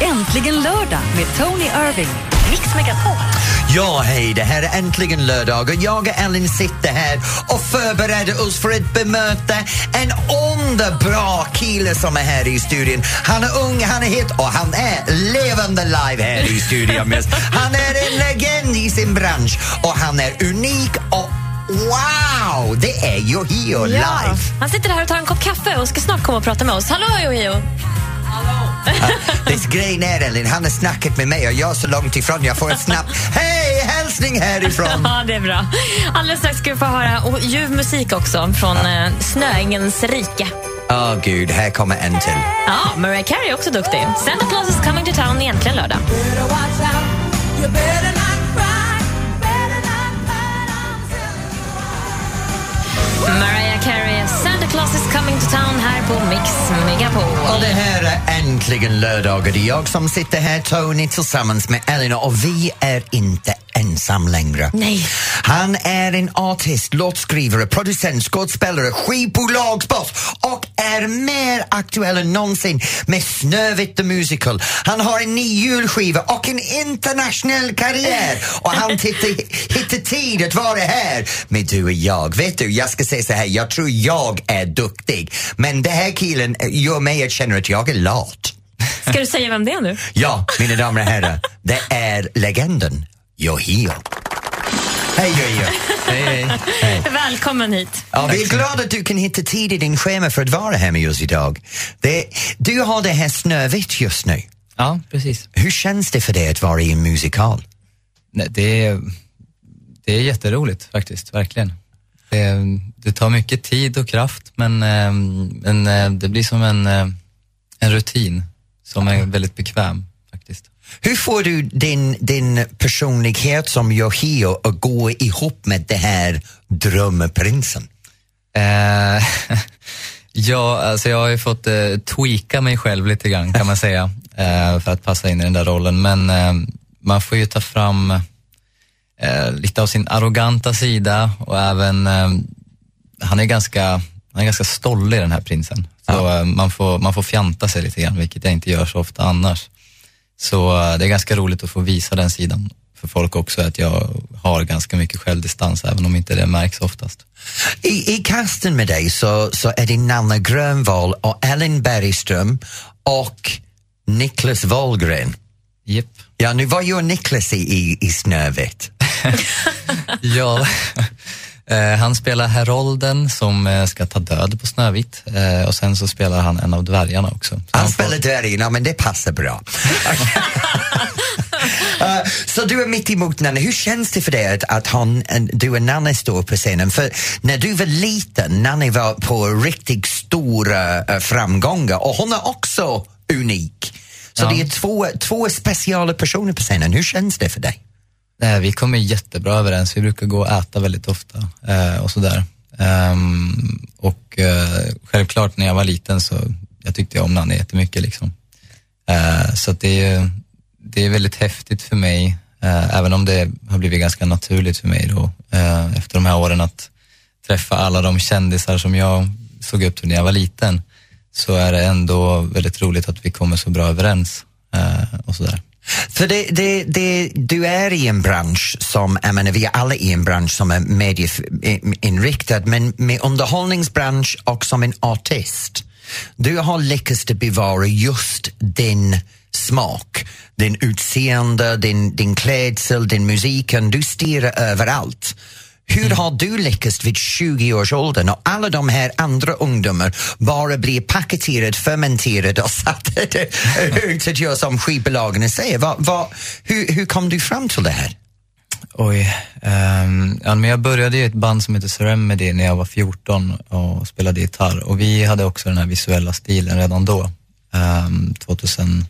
Äntligen lördag med Tony Irving. Mix Megapol. Ja, hej, det här är äntligen lördag och jag och Ellen sitter här och förbereder oss för att bemöta en underbar kille som är här i studion. Han är ung, han är hit och han är levande live här i studion. Han är en legend i sin bransch och han är unik och Wow, det är Yohio live! Ja, han sitter här och tar en kopp kaffe och ska snart komma och prata med oss. Hallå Yohio! Det grejen är Elin, han har snackat med mig och jag är så långt ifrån. Jag får en snabb hej hälsning härifrån. Ja, det är bra. Alldeles strax ska vi få höra och ljuv musik också från ja. Snöängens rike. Åh oh, gud, här kommer en till. Ja, Mariah Carey är också duktig. Santa Claus is coming to town egentligen lördag. Is coming to town här på Mix Megapol. Och det här är äntligen lördag och det är jag som sitter här, Tony, tillsammans med Elinor och vi är inte ensam längre. Nej. Han är en artist, låtskrivare, producent, skådespelare, skivbolagsboss är mer aktuell än någonsin med Snövit the Musical. Han har en ny julskiva och en internationell karriär och han hittar tid att vara här med du och jag. Vet du, jag ska säga så här, jag tror jag är duktig men den här killen gör mig att känna att jag är lat. Ska du säga vem det är nu? Ja, mina damer och herrar, det är legenden Yohio. Hej Yohio! hej, hej. hej. Välkommen hit. Ja, vi är glada att du kan hitta tid i din schema för att vara här med oss idag. Det, du har det här Snövit just nu. Ja, precis. Hur känns det för dig att vara i en musikal? Nej, det, är, det är jätteroligt faktiskt, verkligen. Det, det tar mycket tid och kraft men, eh, men eh, det blir som en, eh, en rutin som är väldigt bekväm faktiskt. Hur får du din, din personlighet som Yohio att gå ihop med det här drömprinsen? Eh, ja, alltså jag har ju fått eh, tweaka mig själv lite grann kan man säga eh, för att passa in i den där rollen. Men eh, man får ju ta fram lite av sin arroganta sida och även, han är ganska, han är ganska stollig den här prinsen. Så ja. man, får, man får fjanta sig lite grann, vilket jag inte gör så ofta annars. Så eh, det är ganska roligt att få visa den sidan för folk också, att jag har ganska mycket självdistans, även om inte det märks oftast. I, i casten med dig så, så är det Nanna Grönvall och Ellen Bergström och Niklas Wahlgren. Yep. Ja, nu vad gör Niklas i, i, i Snövit? ja, han spelar Herolden som eh, ska ta död på Snövit eh, och sen så spelar han en av dvärgarna också. Så han, han spelar får... dvärgarna, men det passar bra. Uh, så du är mitt emot Nanne. Hur känns det för dig att, att han, du och Nanne står på scenen? För när du var liten, Nanne var på riktigt stora uh, framgångar och hon är också unik. Så ja. det är två, två speciella personer på scenen. Hur känns det för dig? Nej, vi kommer jättebra överens. Vi brukar gå och äta väldigt ofta eh, och sådär. Um, och uh, självklart när jag var liten så jag tyckte jag om Nanne jättemycket. Liksom. Uh, så det, är, det är väldigt häftigt för mig, uh, även om det har blivit ganska naturligt för mig då, efter de här åren att träffa alla de kändisar som jag såg upp till när jag var liten, så är det ändå väldigt roligt att vi kommer så bra överens och sådär. För det, det, det, du är i en bransch som, jag menar vi är alla i en bransch som är medieinriktad, eh, men med underhållningsbransch och som en artist. Du har lyckats bevara just din smak, din utseende, din, din klädsel, din musiken. Du stirrar överallt. Hur mm. har du lyckats vid 20 års ålder när alla de här andra ungdomar bara blir paketerade, fermenterade och satta ut att göra som skivbolagen säger? Va, va, hur, hur kom du fram till det här? Oj, um, ja, men jag började i ett band som heter Seremedy när jag var 14 och spelade gitarr och vi hade också den här visuella stilen redan då. Ehm, um, 2008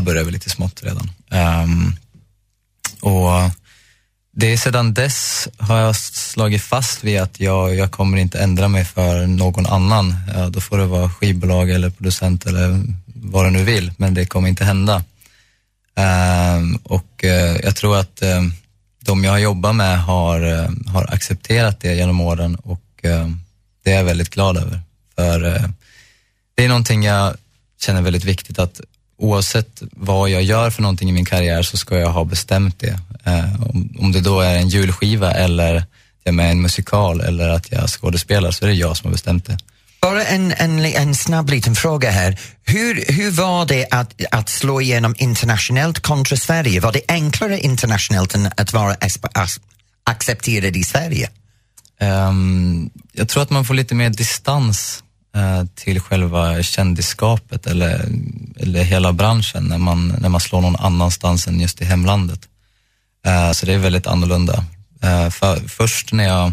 började vi lite smått redan. Um, och det är sedan dess har jag slagit fast vid att jag, jag kommer inte ändra mig för någon annan. Ja, då får det vara skivbolag eller producent eller vad du nu vill, men det kommer inte hända. Um, och uh, jag tror att uh, de jag har jobbat med har, uh, har accepterat det genom åren och det är jag väldigt glad över. För det är någonting jag känner väldigt viktigt att oavsett vad jag gör för någonting i min karriär så ska jag ha bestämt det. Eh, om, det då är en julskiva eller jag är med i en musikal eller att jag skådespelar så är det jag som har bestämt det. Bara en, en, en snabb liten fråga här. Hur, hur var det att, att slå igenom internationellt kontra Sverige? Var det enklare internationellt än att vara accepterad i Sverige? Ehm, jag tror att man får lite mer distans eh, till själva kändisskapet eller, eller hela branschen när man, när man slår någon annanstans än just i hemlandet. Eh, så det är väldigt annorlunda. Eh, för, först när jag,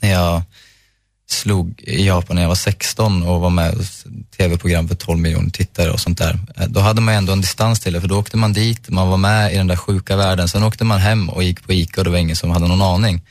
när jag slog i Japan när jag var 16 och var med i tv-program för 12 miljoner tittare och sånt där. Eh, då hade man ändå en distans till det för då åkte man dit, man var med i den där sjuka världen. Sen åkte man hem och gick på ICA och det var ingen som hade någon aning.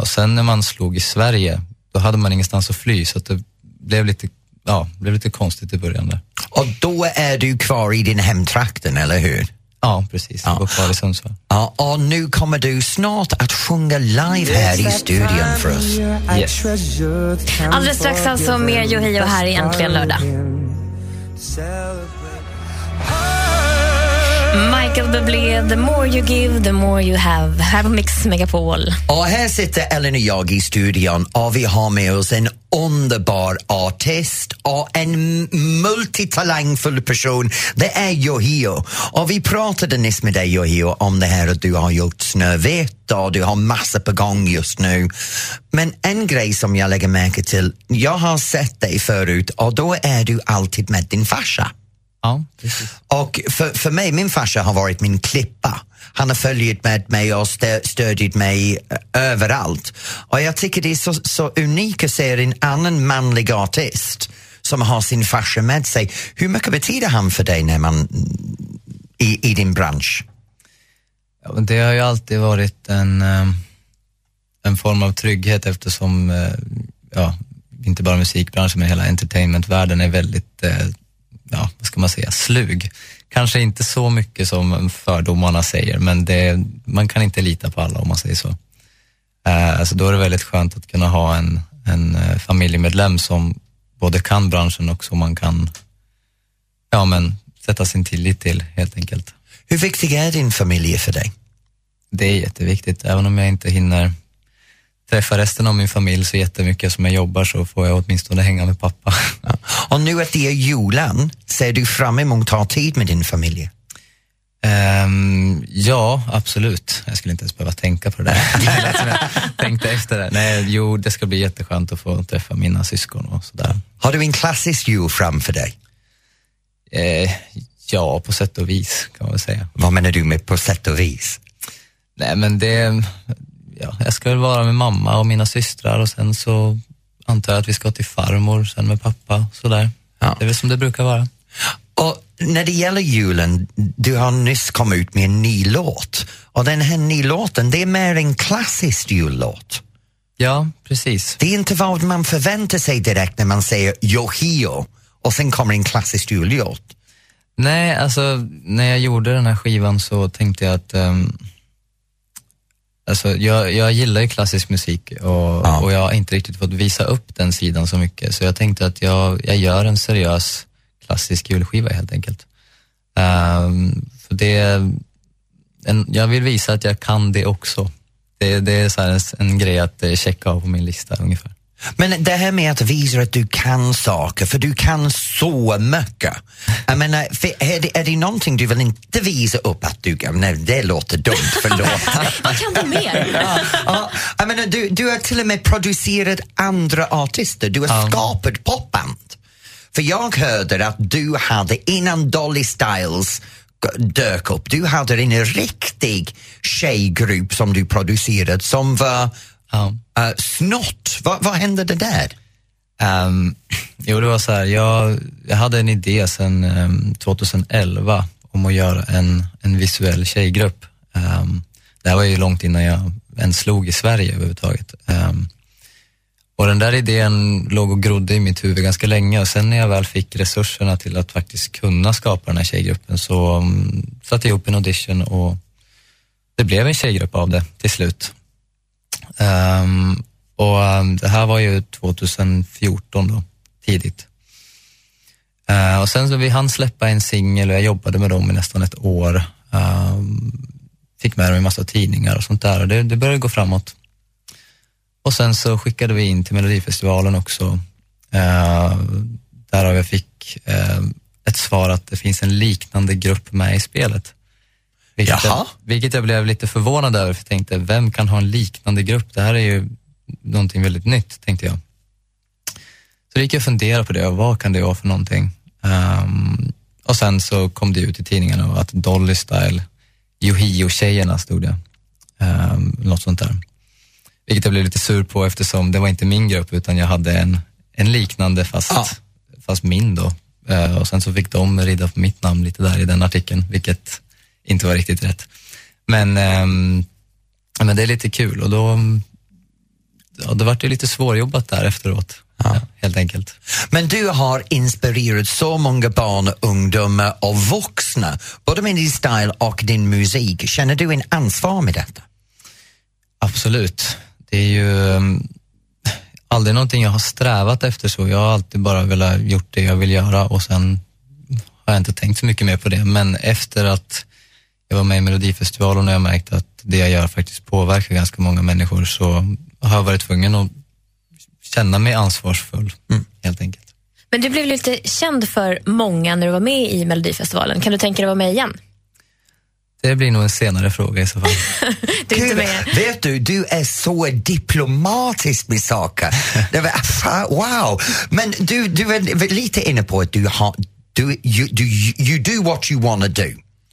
Och sen när man slog i Sverige, då hade man ingenstans att fly så att det blev lite, ja, blev lite konstigt i början där. Och då är du kvar i din hemtrakten, eller hur? Ja, precis. Jag var kvar i Sundsvall. Ja, och nu kommer du snart att sjunga live här i studion för oss. Yes. Alldeles strax alltså mer Yohio här i Äntligen lördag. Michael Bublé, The more you give, the more you have. Här på Mix Megapol. Och här sitter Ellen och jag i studion och vi har med oss en underbar artist och en multitalangfull person. Det är Yohio. Och vi pratade nyss med dig Yohio om det här att du har gjort Snövit och du har massor på gång just nu. Men en grej som jag lägger märke till, jag har sett dig förut och då är du alltid med din farsa. Ja, precis. Och för, för mig, min farsa har varit min klippa. Han har följt med mig och stö, stödjit mig eh, överallt. Och jag tycker det är så, så unikt att se en annan manlig artist som har sin farsa med sig. Hur mycket betyder han för dig när man, i, i din bransch? Ja, men det har ju alltid varit en, eh, en form av trygghet eftersom, eh, ja, inte bara musikbranschen men hela entertainmentvärlden är väldigt, ja, vad ska man säga, slug. Kanske inte så mycket som fördomarna säger, men det, man kan inte lita på alla om man säger så. Eh, Alltså då är det väldigt skönt att kunna ha en, en eh, familjemedlem som både kan branschen och som man kan, ja men, sätta sin tillit till helt enkelt. Hur viktig är din familj för dig? Det är jätteviktigt. Även om jag inte hinner träffa resten av min familj så jättemycket som jag jobbar så får jag åtminstone hänga med pappa. Ja. Och nu att det är julen, ser du fram emot att ha tid med din familj? Ehm, ja, absolut. Jag skulle inte ens behöva tänka på det där. Tänkte efter det. Nej, jo, det ska bli jätteskönt att få träffa mina syskon och sådär. Har du en klassisk jul framför dig? Eh, ja, på sätt och vis kan man väl säga. Vad menar du med på sätt och vis? Nej, men det, ja, jag ska väl vara med mamma och mina systrar och sen så antar jag att vi ska till farmor, sen med pappa, sådär. Ja. Det är väl som det brukar vara. Och när det gäller julen, du har nyss kommit ut med en ny låt. Och den här nya låten, det är mer en klassisk jullåt. Ja, precis. Det är inte vad man förväntar sig direkt när man säger Yohio och sen kommer en klassisk jullåt. Nej, alltså när jag gjorde den här skivan så tänkte jag att ehm, Alltså, jag, jag gillar ju klassisk musik och, Ja. och jag har inte riktigt fått visa upp den sidan så mycket så jag tänkte att jag, jag gör en seriös klassisk julskiva helt enkelt. Ehm, för det, en, jag vill visa att jag kan det också. Det, det är så här en, en grej att eh, checka av på min lista ungefär. Men det här med att visa att du kan saker, för du kan så mycket. Jag menar, för är, det, är det någonting du vill inte visa upp att du kan? Nej, det låter dumt, förlåt. Vad kan du mer? ja, jag menar, du, du har till och med producerat andra artister, du har Ja. skapat popband. För jag hörde att du hade, innan Dolly Styles dök upp, du hade en riktig tjejgrupp som du producerade som var Ja. uh, snott. Vad, hände det där? Um, jo, det var så här, jag, jag hade en idé sedan ehm, 2011 om att göra en, en visuell tjejgrupp. Um, det här var ju långt innan jag ens slog i Sverige överhuvudtaget. Um, och den där idén låg och grodde i mitt huvud ganska länge och sen när jag väl fick resurserna till att faktiskt kunna skapa den här tjejgruppen så um, satte jag ihop en audition och det blev en tjejgrupp av det till slut. Um, och ehm, det här var ju 2014 då, tidigt. Uh, och sen så vi hann släppa en singel och jag jobbade med dem i nästan ett år. Eh, fick med dem i massa tidningar och sånt där och det, det började gå framåt. Och sen så skickade vi in till Melodifestivalen också. Uh, därav jag fick uh, ett svar att det finns en liknande grupp med i spelet. Vilket Jaha. jag, vilket jag blev lite förvånad över, för jag tänkte, vem kan ha en liknande grupp? Det här är ju någonting väldigt nytt, tänkte jag. Så då gick jag och funderade på det, och vad kan det vara för någonting? Ehm, och sen så kom det ut i tidningarna att Dolly Style, Yohio-tjejerna stod det. Um, något sånt där. Vilket jag blev lite sur på eftersom det var inte min grupp utan jag hade en, en liknande fast, Ja. fast min då. Eh, och sen så fick de rida på mitt namn lite där i den artikeln, vilket inte var riktigt rätt. Men, ehm, men det är lite kul och då, ja, det vart ju lite svårjobbat där efteråt, ja. helt enkelt. Men du har inspirerat så många barn, ungdomar och vuxna, både med din stil och din musik. Känner du en ansvar med detta? Absolut. Det är ju um, aldrig någonting jag har strävat efter så. Jag har alltid bara velat gjort det jag vill göra och sen har jag inte tänkt så mycket mer på det. Men efter att jag var med i Melodifestivalen och jag märkte att det jag gör faktiskt påverkar ganska många människor så har jag varit tvungen att känna mig ansvarsfull, helt enkelt. Men du blev lite känd för många när du var med i Melodifestivalen. Kan du tänka dig att vara med igen? Det blir nog en senare fråga i så fall. Du är inte Gud, vet du, du är så diplomatisk med saker. Det var, fa- wow! Men du, du är lite inne på att du har, du, you, du, you do what you wanna do.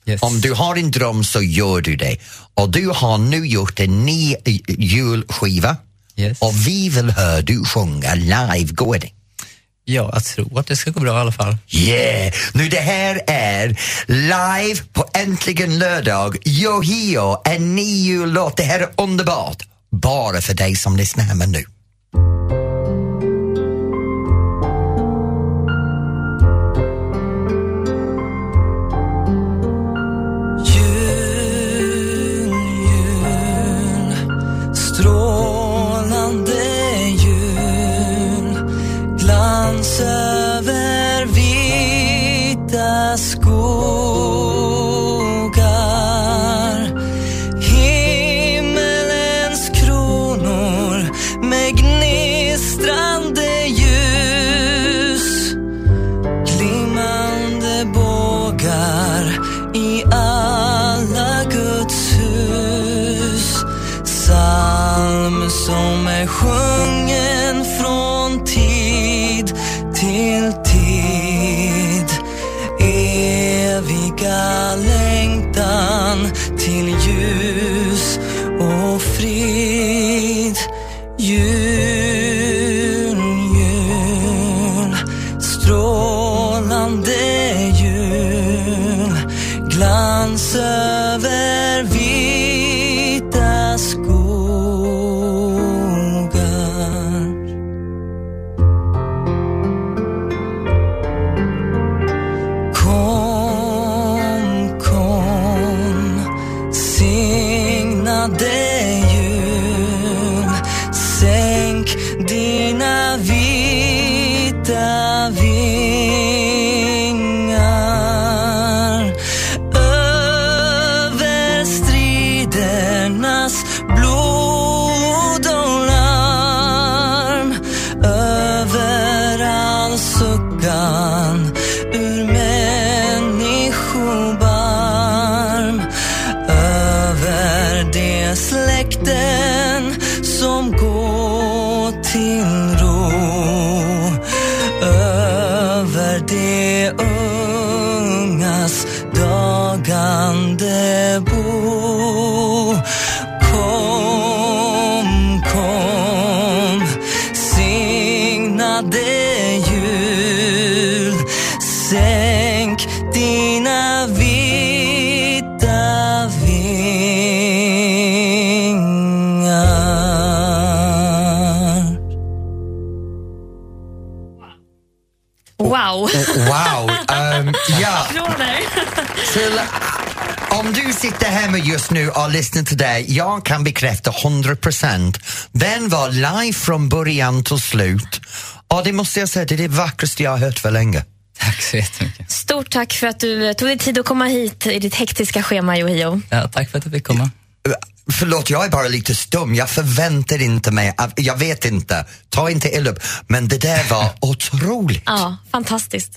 Yes. Om du har en dröm så gör du det. Och du har nu gjort en ny eh, julskiva Yes. och vi vill höra du sjunga live. Går det? Ja, jag tror att det ska gå bra i alla fall. Yeah! Nu det här är live på Äntligen lördag. Yohio, en ny jullåt. Det här är underbart. Bara för dig som lyssnar hemma nu. School. Sänk dina Wow. Wow! ehm, ja, Applåder. till, om du sitter hemma just nu och lyssnar till det, jag kan bekräfta 100%. Den var live från början till slut och det måste jag säga, det är det vackraste jag har hört för länge. Tack så jättemycket. Stort tack för att du eh, tog dig tid att komma hit i ditt hektiska schema, Yohio. Ja, tack för att du fick komma. Förlåt, jag är bara lite stum. Jag förväntar inte mig, jag vet inte, ta inte illa upp, men det där var otroligt. Ja, fantastiskt.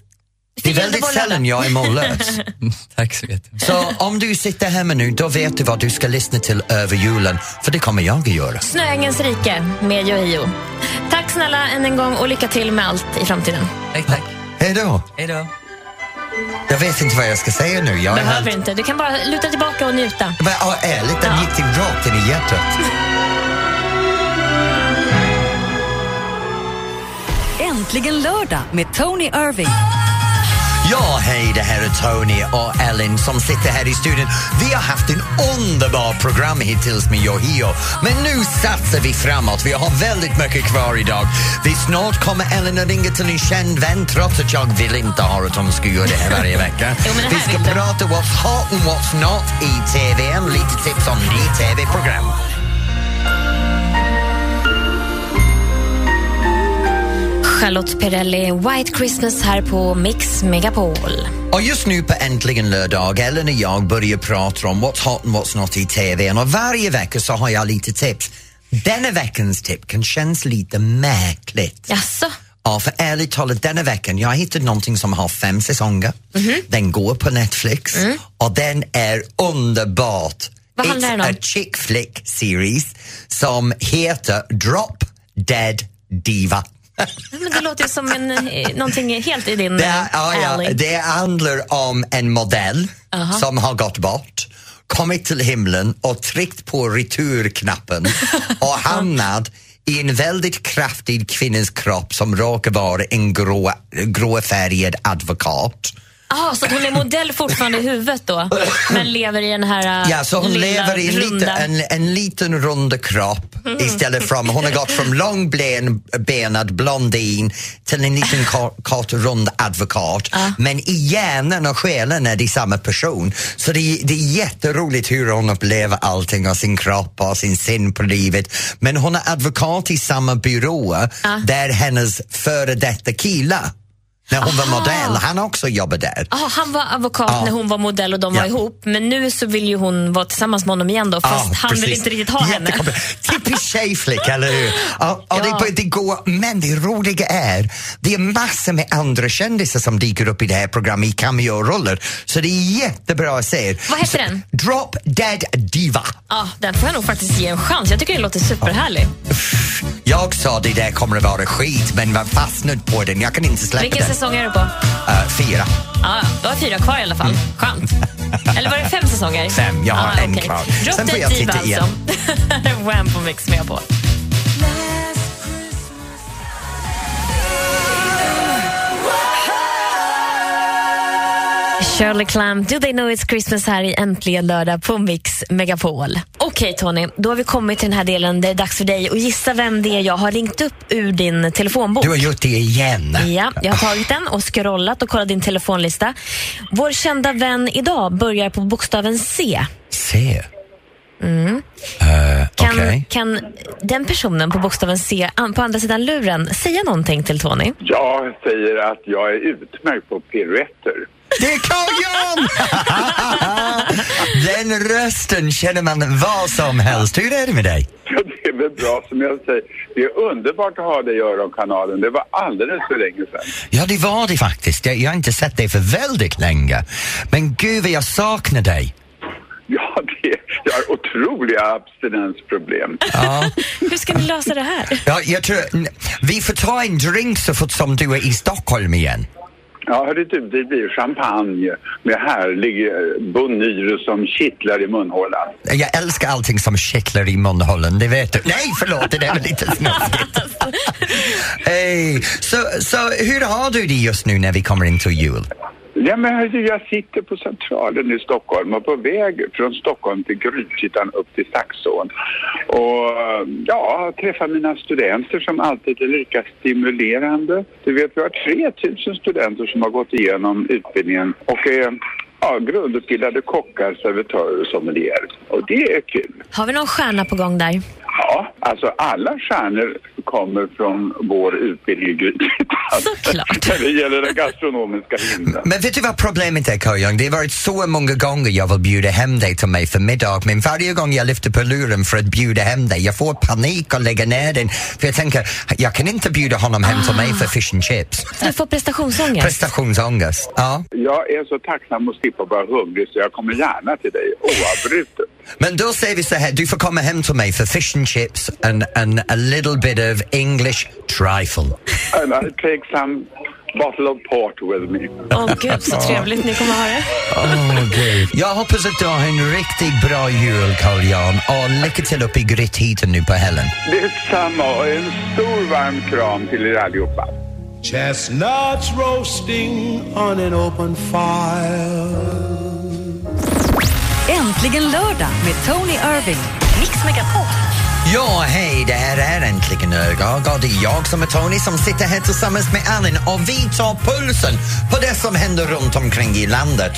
Det är väldigt sällan jag är mållös. tack så jättemycket. Så om du sitter hemma nu, då vet du vad du ska lyssna till över julen, för det kommer jag att göra. Snöängens rike med Yohio. Tack snälla än en gång och lycka till med allt i framtiden. Tack, tack. Hej då! Hej då. Jag vet inte vad jag ska säga nu. Jag Behöver helt... inte. Du kan bara luta tillbaka och njuta. Men, ja, ärligt, den Ja. gick till rakt in i hjärtat. Äntligen lördag med Tony Irving. Ja, hej, det här är Tony och Ellen som sitter här i studion. Vi har haft en underbar program hittills med Yohio, men nu satsar vi framåt. Vi har väldigt mycket kvar idag. Vi snart kommer Ellen att ringa till en känd vän trots att jag vill inte ha att hon ska göra det här varje vecka. Jo, här vi ska prata what's hot and what's not i TV, lite tips om ny TV-program. Charlotte Perrelli, White Christmas här på Mix Megapol. Och just nu på Äntligen lördag, Ellen och jag börjar prata om what's hot and what's not i TV och varje vecka så har jag lite tips. Denna veckans tip kan kännas lite märkligt. Jaså? Ja, för ärligt talat, denna veckan, jag har hittat någonting som har fem säsonger. Mhm. Den går på Netflix och den är underbart. Mm. Vad handlar It's den om? a chick flick series som heter Drop Dead Diva. Men det låter ju som en, eh, någonting helt i din Det, är- ja, ja, alley. det handlar om en modell som har gått bort, kommit till himlen och tryckt på returknappen och hamnat i en väldigt kraftig kvinnas kropp som råkar vara en grå, gråfärgad advokat. Ah, så hon är modell fortfarande i huvudet då, men lever i den här Ja, så hon lever i en, runda... en, en liten rund kropp istället för hon har gått från långbenad blondin till en liten kort, kort rund advokat. Men i hjärnan och själen är det samma person. Så det, är- det är jätteroligt hur hon upplever allting och sin kropp och sin syn på livet. Men hon är advokat i samma byrå där hennes före detta kille när hon var modell, han också jobbade där. Ah, han var advokat Ja. när hon var modell och de var Ja. ihop, men nu så vill ju hon vara tillsammans med honom igen då, fast Ja, han vill inte riktigt ha henne. Typisk tjejflick, eller hur? Ja, och det, det går, men det roliga är, det är massor med andra kändisar som dyker upp i det här programmet i cameo-roller, så det är jättebra att se. Vad heter Så, den? Drop Dead Diva. Ja, den får jag nog faktiskt ge en chans. Jag tycker det låter superhärlig. Jag sa det där kommer att vara skit, men var fastnad på den. Jag kan inte släppa Vilken den. säsong är du på? Uh, fyra. Ja, du har fyra kvar i alla fall. Skönt. Eller var det fem säsonger? Mm. Fem, jag har en okej. kvar. Drop Sen får jag titta igen. alltså. Wham på Mix med på. Shirley Clamp, Do They Know It's Christmas här i Äntligen lördag på Mix Megapol. Okej Tony, då har vi kommit till den här delen där det är dags för dig att gissa vem det är jag har ringt upp ur din telefonbok. Du har gjort det igen. Ja, jag har tagit den och scrollat och kollat din telefonlista. Vår kända vän idag börjar på bokstaven C. Se. Mm. Eh, Kan, Okej. kan den personen på bokstaven C an- på andra sidan luren säga någonting till Tony? Jag säger att jag är utmärkt på piruetter. Det är Carl Jan! Den rösten känner man vad som helst. Hur är det med dig? Ja, det är väl bra som jag säger. Det är underbart att ha dig i Öronkanalen. Det var alldeles för länge sedan. Ja, det var det faktiskt. Jag, jag har inte sett dig för väldigt länge. Men gud vad jag saknar dig. Ja, det, jag har otroliga abstinensproblem. Ja. Hur ska ni lösa det här? Ja, jag tror, vi får ta en drink så fort som du är i Stockholm igen. Ja, hörru du, det blir champagne med härlig eh, Bonnier som kittlar i munhålan. Jag älskar allting som kittlar i munhålan, det vet du. Nej, förlåt, det där var lite snuskigt. hey, så, så hur har du det just nu när vi kommer in till jul? Ja, men hörru, jag sitter på Centralen i Stockholm och på väg från Stockholm till Grythyttan upp till Saxån. Och ja, träffar mina studenter som alltid är lika stimulerande. Du vet, vi har 3000 studenter som har gått igenom utbildningen och är ja, grundutbildade kockar, servitörer och sommelier. Och det är kul. Har vi någon stjärna på gång där? Ja, alltså alla stjärnor kommer från vår utbildning. Såklart. När det gäller den gastronomiska himlen. Men vet du vad problemet är Carl Det har varit så många gånger jag vill bjuda hem dig till mig för middag men varje gång jag lyfter på luren för att bjuda hem dig jag får panik och lägger ner den för jag tänker jag kan inte bjuda honom hem till mig för fish and chips. Du får prestationsångest. Prestationsångest. Ja. Jag är så tacksam att slippa vara hungrig så jag kommer gärna till dig oavbrutet. Men då säger vi så här, du får komma hem till mig för fish and chips and, and a little bit of English trifle. And I take some bottle of port with me. Åh gud, så trevligt ni kommer ha det. Åh, Gud. Jag hoppas att du har en riktigt bra jul, Carl Jan, och lycka till uppe i Grythyttan nu på helgen. Det är samma och en stor varm kram till er allihopa. Chestnuts roasting on an open fire. Äntligen lördag med Tony Irving. Mix Megapol. Ja, hej, det här är Äntligen lördag och det är jag som är Tony som sitter här tillsammans med Ellen och vi tar pulsen på det som händer runt omkring i landet.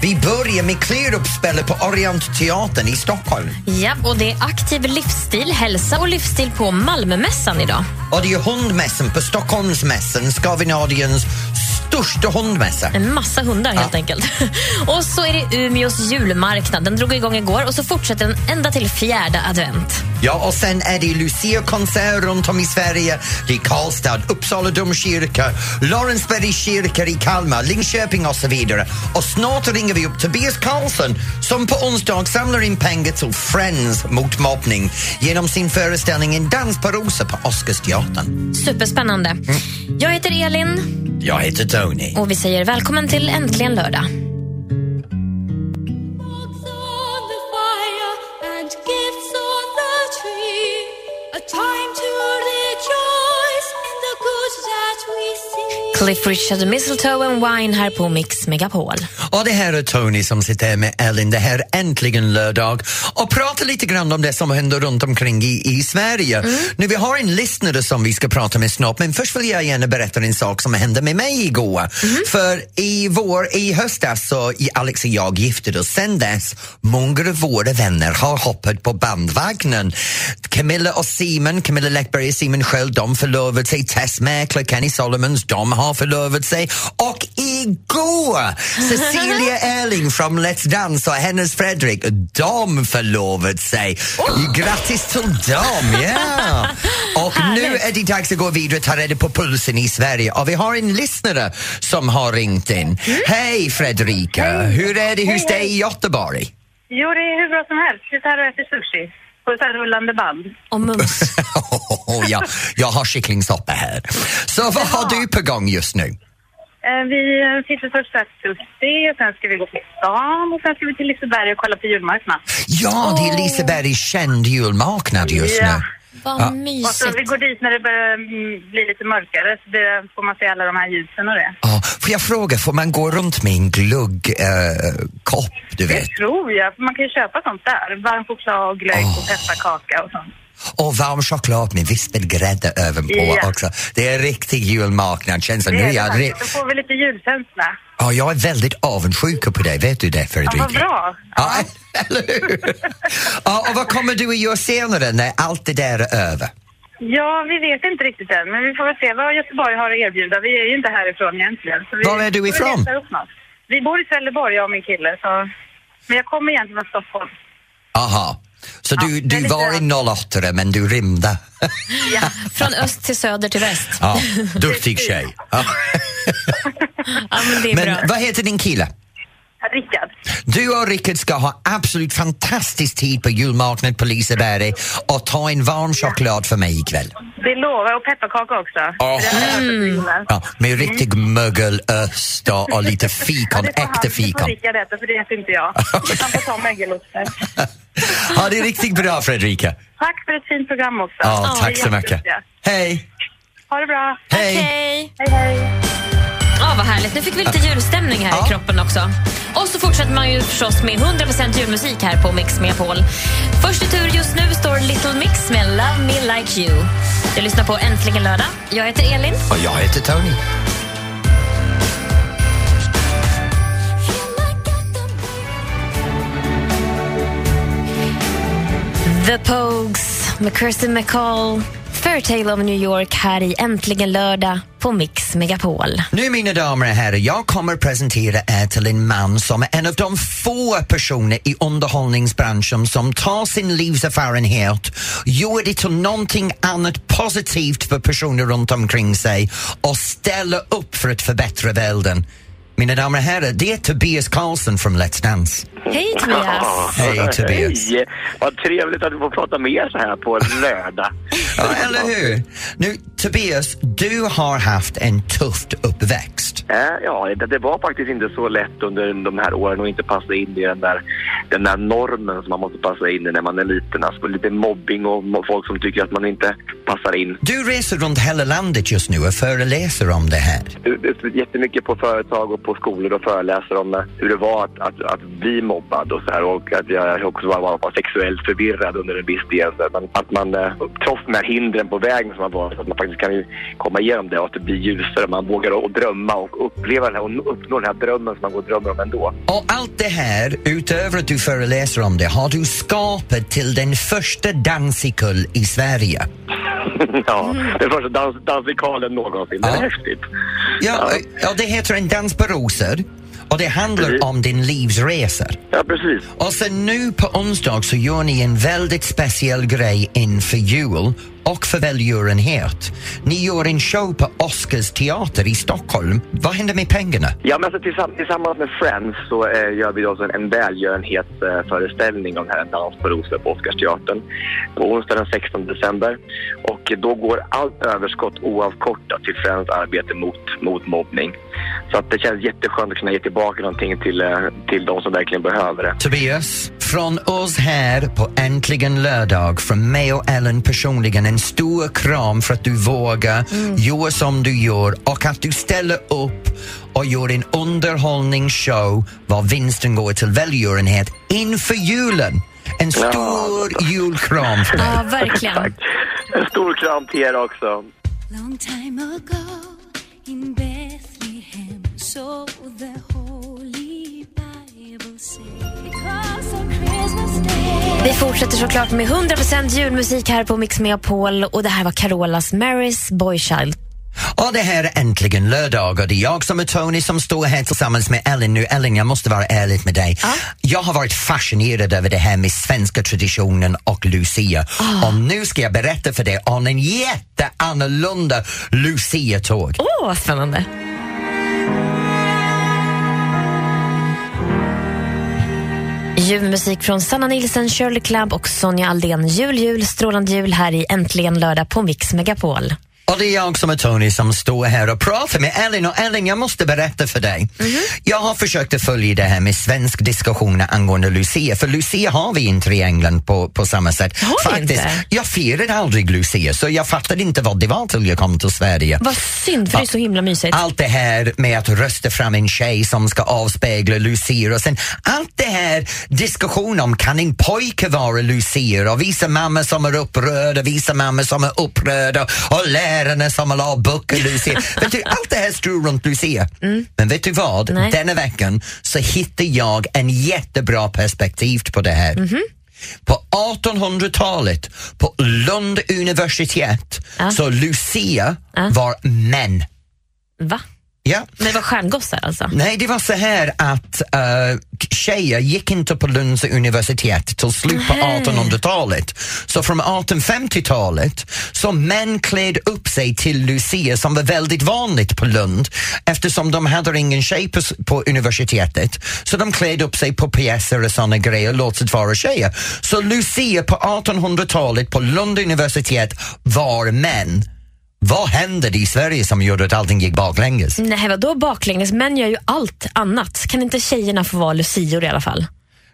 Vi börjar med Clearup-spelet på Orientteatern i Stockholm. Ja, och det är aktiv livsstil, hälsa och livsstil på Malmömässan idag. Och det är hundmässan på Stockholmsmässan, Skandinaviens största hundmässa. En massa hundar helt enkelt. Och så är det Umeås julmarknad. Den drog igång igår och så fortsätter den ända till fjärde advent. Ja, och sen är det Lucia-konsert runt om i Sverige. Det är Karlstad, Uppsala domkyrka, Lorensbergs kyrka i Kalmar, Linköping och så vidare. Och snart ringer vi upp Tobias Karlsson som på onsdag samlar in pengar till Friends mot mobbning genom sin föreställning En dans på rosor på Oscarsteatern. Superspännande. Jag heter Elin Jag heter Tony. och vi säger välkommen till Äntligen lördag. Cliff Richard, Mistletoe and Wine här på Mix Megapol. Och det här är Tony som sitter med Ellen. Det här är äntligen lördag och pratar lite grann om det som händer runt omkring i, i Sverige. Nu, vi har en lyssnare som vi ska prata med snart men först vill jag gärna berätta en sak som hände med mig igår. För i vår, i höstas så Alex och jag gifte oss. Sen dess, många av våra vänner har hoppat på bandvagnen. Camilla och Simon, Camilla Läckberg och Simon Sköld, de förlovade sig. Tess Mäkler, Kenny Solomons, de har förlovat sig. Och igår, Cecilia Erling från Let's Dance och hennes Fredrik, de förlovat sig. Grattis till dem, ja! Och nu är det dags att gå vidare och ta reda på pulsen i Sverige. Och vi har en lyssnare som har ringt in. Hej Fredrika, hur är det hos dig i Göteborg? Jo, det är hur bra som helst. Sitter här och äter sushi på här rullande band. Och mums. ja, jag har kycklingsoppa här. Så vad har du på gång just nu? Eh, Vi sitter först sushi och sen ska vi gå till stan och sen ska vi till Liseberg och kolla på julmarknad. Ja, det är Lisebergs känd julmarknad just Ja. nu. Vad Ja. Och så vi mysigt. går dit när det börjar mm, bli lite mörkare så det får man se alla de här ljusen och det. Ja, får jag fråga, får man gå runt med en glugg eh, du Det vet? tror jag, för man kan ju köpa sånt där. Varm choklad och glögg och Åh. pepparkaka och sånt. Och varm choklad med vispad grädde ovanpå Ja. också. Det är en riktig julmarknad känns det. Det Nu är jag, det. Då får vi lite julkänsla. ja, jag är väldigt avundsjuk på dig, vet du det Fredrika? Ja, vad bra. Ja, eller hur? Ja, och vad kommer du att göra senare när allt det där är över? Ja, vi vet inte riktigt än, men vi får väl se vad Göteborg har att erbjuda. Vi är ju inte härifrån egentligen. Så vi Var är du ifrån? Vi bor i Trelleborg, jag och min kille, så... Men jag kommer egentligen från Stockholm. Aha. Så Ja, du, du var en 08 men du rymde? Ja. Från öst till söder till väst. Ja, duktig tjej. Ja. Ja, men det är Men bra. vad heter din kille? Rickard. Du och Rickard ska ha absolut fantastisk tid på julmarknad på Liseberg och ta en varm choklad för mig ikväll. Det lovar jag, och pepparkaka också. Är mm. Ja, med riktig mögelöst och, och lite fikon, han- äkta Det får fikon. Äta, för det äter inte jag. Han får ta mögelosten. Ja, det är riktigt bra Fredrika. Tack för ett fint program också. Ja, tack så mycket. Hej! Ha det bra. Hej! Hej! Hej, hej. Ja, vad härligt. Nu fick vi lite julstämning här Ja. i kroppen också. Och så fortsätter man ju förstås med 100% julmusik här på Mix Megapol. Först i tur just nu står Little Mix med Love Me Like You. Du lyssnar på Äntligen lördag. Jag heter Elin. Och jag heter Tony. The Pogues med Kirsty McCall. Fairytale of New York här i Äntligen lördag på Mix Megapol. Nu mina damer och herrar, jag kommer presentera er till en man som är en av de få personer i underhållningsbranschen som tar sin livserfarenhet, gör det till någonting annat positivt för personer runt omkring sig och ställer upp för att förbättra världen. Mina damer och herrar, det är Tobias Karlsson från Let's Dance. Hej Tobias! Hej Tobias! Hej! Vad trevligt att du får prata med er så här på en lördag. Ja, eller hur? Nu, Tobias, du har haft en tuff uppväxt. Eh, Ja, det, det var faktiskt inte så lätt under de här åren att inte passa in i den där, den där normen som man måste passa in i när man är liten. Alltså lite mobbing och folk som tycker att man inte passar in. Du reser runt hela landet just nu och föreläser om det här. Jättemycket på företag och på skolor och föreläser om eh, hur det var att, att, att bli mobbad och så här och att jag också var, var, var sexuellt förvirrad under en viss del. Så att man, att man eh, trots de här hindren på vägen som har varit, att man faktiskt kan komma igenom det och att det blir ljusare. Man vågar att drömma och uppleva den här och uppnå den här drömmen som man går och drömmer om ändå. Och allt det här, utöver att du föreläser om det, har du skapat till den första dansikull i Sverige. ja, den första dans, dansikalen någonsin. Det är Ja. häftigt. Ja, ja, det heter en dans på rosor och det handlar Precis. om din livsresa. Ja, precis. Och sen nu på onsdag så gör ni en väldigt speciell grej inför jul och för välgörenhet. Ni gör en show på Oscars teater i Stockholm. Vad händer med pengarna? Ja, men alltså, tillsamm- tillsammans med Friends så eh, gör vi då en välgörenhetsföreställning eh, om den här En dans på rosor på Oscarsteatern på onsdag den 16 december. Och då går allt överskott oavkortat till Friends arbete mot, mot mobbning. Så att det känns jätteskönt att kunna ge tillbaka någonting till, eh, till de som verkligen behöver det. Tobias, från oss här på Äntligen lördag, från mig och Ellen personligen, en stor kram för att du vågar göra som du gör och att du ställer upp och gör en underhållningsshow var vinsten går till välgörenhet inför julen. En stor julkram för dig. Ja, verkligen. Tack. En stor kram till er också. Long time ago in Bethlehem, so the Vi fortsätter såklart med 100% julmusik här på Mix Megapol och det här var Carolas Marys Boychild. Och det här är äntligen lördag och det är jag som är Tony som står här tillsammans med Ellen nu. Ellen, jag måste vara ärlig med dig. Jag har varit fascinerad över det här med svenska traditionen och Lucia. Och nu ska jag berätta för dig om en jätteannorlunda Lucia-tåg. Åh, vad spännande. Julmusik från Sanna Nilsen, Shirley Club och Sonja Aldén. Jul, jul, strålande jul här i Äntligen lördag på Mix Megapol. Och det är jag som är Tony som står här och pratar med Ellen. Och Ellen, jag måste berätta för dig. Jag har försökt att följa det här med svensk diskussioner angående Lucia. För Lucia har vi inte i England på, på samma sätt. Har vi inte? jag firade aldrig Lucia så jag fattade inte vad det var till jag kom till Sverige. Vad synd, för det är så himla mysigt. Allt det här med att rösta fram en tjej som ska avspegla Lucia och sen allt det här diskussion om kan en pojke vara Lucia och vissa mammor som är upprörda, vissa mammor som är upprörda och lärarna som ha böcker Lucia. vet du, allt det här strul runt Lucia. Men vet du vad? Nej. Denna veckan så hittade jag en jättebra perspektiv på det här. På 1800-talet på Lund universitet Ja. så Lucia Ja. var män. Va? Ja. Men det var stjärngossar alltså? Nej, det var så här att uh, tjejer gick inte på Lunds universitet till slut på Nej. 1800-talet. Så från 1850-talet så män klädde upp sig till Lucia som var väldigt vanligt på Lund eftersom de hade ingen tjej på, på universitetet. Så de klädde upp sig på pjäser och såna grejer, låtsas vara tjejer. Så Lucia på 1800-talet på Lund universitet var män. Vad hände i Sverige som gjorde att allting gick baklänges? Nej, vadå baklänges? Män gör ju allt annat. Kan inte tjejerna få vara lucior i alla fall?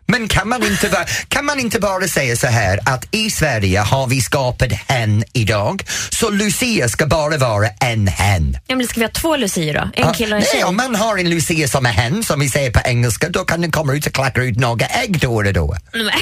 Men kan man, inte bara, kan man inte bara säga så här att i Sverige har vi skapat hen idag, så Lucia ska bara vara en hen. Ja, men ska vi ha två lucior då? En kille och en Nej, tjej? om man har en Lucia som är hen, som vi säger på engelska, då kan den komma ut och klacka ut några ägg då och då. Nej.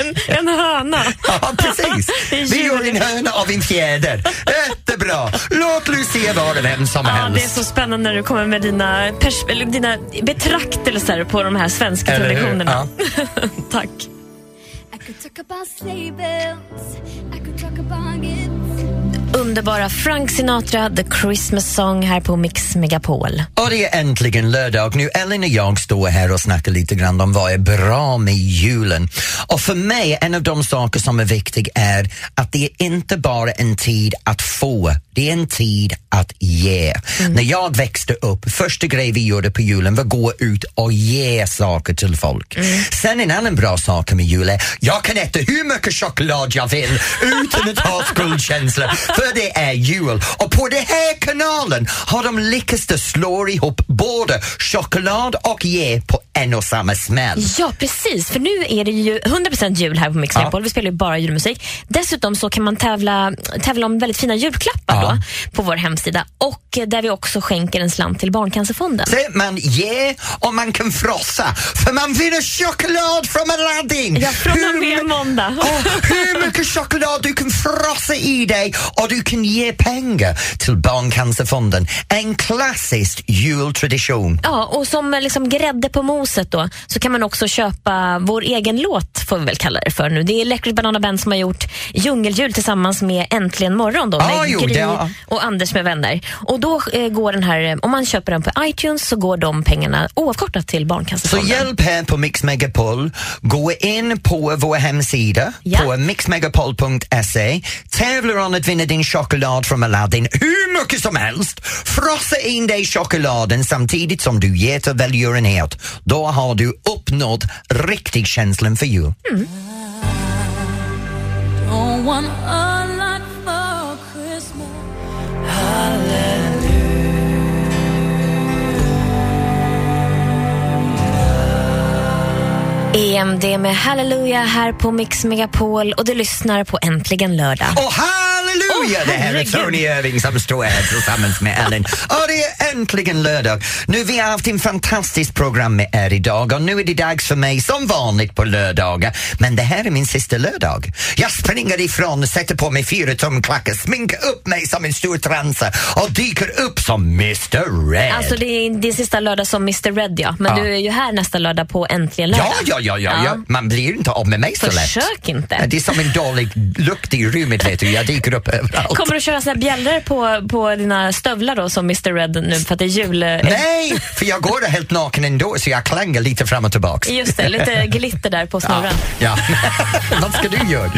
en, en höna. Ja, precis. Vi gör en höna av en fjäder. Jättebra. Låt Lucia vara vem som Ja, helst. det är så spännande när du kommer med dina, pers- dina betraktelser på de här svenska Eller traditionerna. Tack. Underbara Frank Sinatra, The Christmas Song här på Mix Megapol. Och det är äntligen lördag. Nu Ellen och jag står här och snackar lite grann om vad är bra med julen. Och för mig, en av de saker som är viktig är att det är inte bara en tid att få, det är en tid att ge. När jag växte upp, första grejen vi gjorde på julen var att gå ut och ge saker till folk. Sen en annan bra sak med jul är, jag kan äta hur mycket choklad jag vill utan att ha skuldkänsla, för det är jul. Och på den här kanalen har de lyckats slå ihop både choklad och ge på en och samma smäll. Ja, precis. För nu är det ju 100% jul här på Mix Ja. Vi spelar ju bara julmusik. Dessutom så kan man tävla, tävla om väldigt fina julklappar Ja. då, på vår hemsida. Och där vi också skänker en slant till Barncancerfonden. Se, man ger och man kan frossa för man vinner choklad från Aladdin. Ja, från och Hur med my- måndag. Åh, hur mycket choklad du kan frossa i dig och du kan ge pengar till Barncancerfonden. En klassisk jultradition. Ja, och som liksom grädde på moset då så kan man också köpa vår egen låt, får vi väl kalla det för nu. Det är Electric Banana Band som har gjort Djungeljul tillsammans med Äntligen morgon då, Ah, med jo, Gry har- och Anders med vänner. Och då eh, går den här, eh, om man köper den på iTunes så går de pengarna oavkortat till Så Barncancerfonden. hjälp här på Mix Megapol. Gå in på vår hemsida Ja. på mixmegapol.se. Tävlar om att vinna din choklad från Aladdin hur mycket som helst. Frossa in dig chokladen samtidigt som du ger till välgörenhet. Då har du uppnått riktig känslan för jul. Don't want a lot for Christmas. EMD med Halleluja här på Mix Megapol och du lyssnar på Äntligen lördag. Och halleluja! Åh, det här är. Tony Irving som står här tillsammans med Ellen. Och det är äntligen lördag. Nu vi har haft en fantastiskt program med er idag och nu är det dags för mig som vanligt på lördagar. Men det här är min sista lördag. Jag springer ifrån, sätter på mig fyra tumklackar, sminkar upp mig som en stor transa och dyker upp som Mr Red. Alltså det är din sista lördag som Mr Red ja, men Ja. du är ju här nästa lördag på Äntligen lördag. Ja, ja, ja, ja, ja. Man blir inte av med mig så lätt. Försök inte. Det är som en dålig lukt i rummet, vet du. Jag dyker upp överallt. Kommer du köra såna bjällror på, på dina stövlar då som Mr Red nu för att det är jul? Nej, för jag går helt naken ändå så jag klangar lite fram och tillbaks. Just det, lite glitter där på snurran. Ja. Vad ska du göra?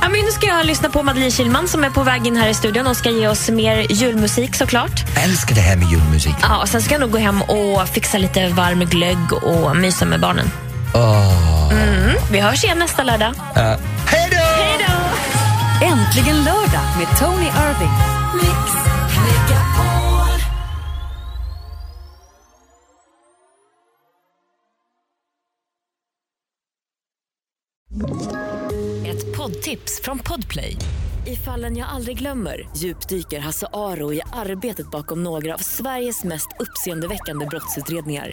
Ja, men nu ska jag lyssna på Madeleine Kilman som är på väg in här i studion och ska ge oss mer julmusik såklart. Jag älskar det här med julmusik. Ja, och sen ska jag nog gå hem och fixa lite varm glögg och mysa med barnen. Åh. Mm. Vi hörs igen nästa lördag. Uh, hej då! Hej då! Äntligen lördag med Tony Irving. Mix Megapol. Ett poddtips från Podplay. I fallen jag aldrig glömmer djupdyker Hasse Aro i arbetet bakom några av Sveriges mest uppseendeväckande brottsutredningar.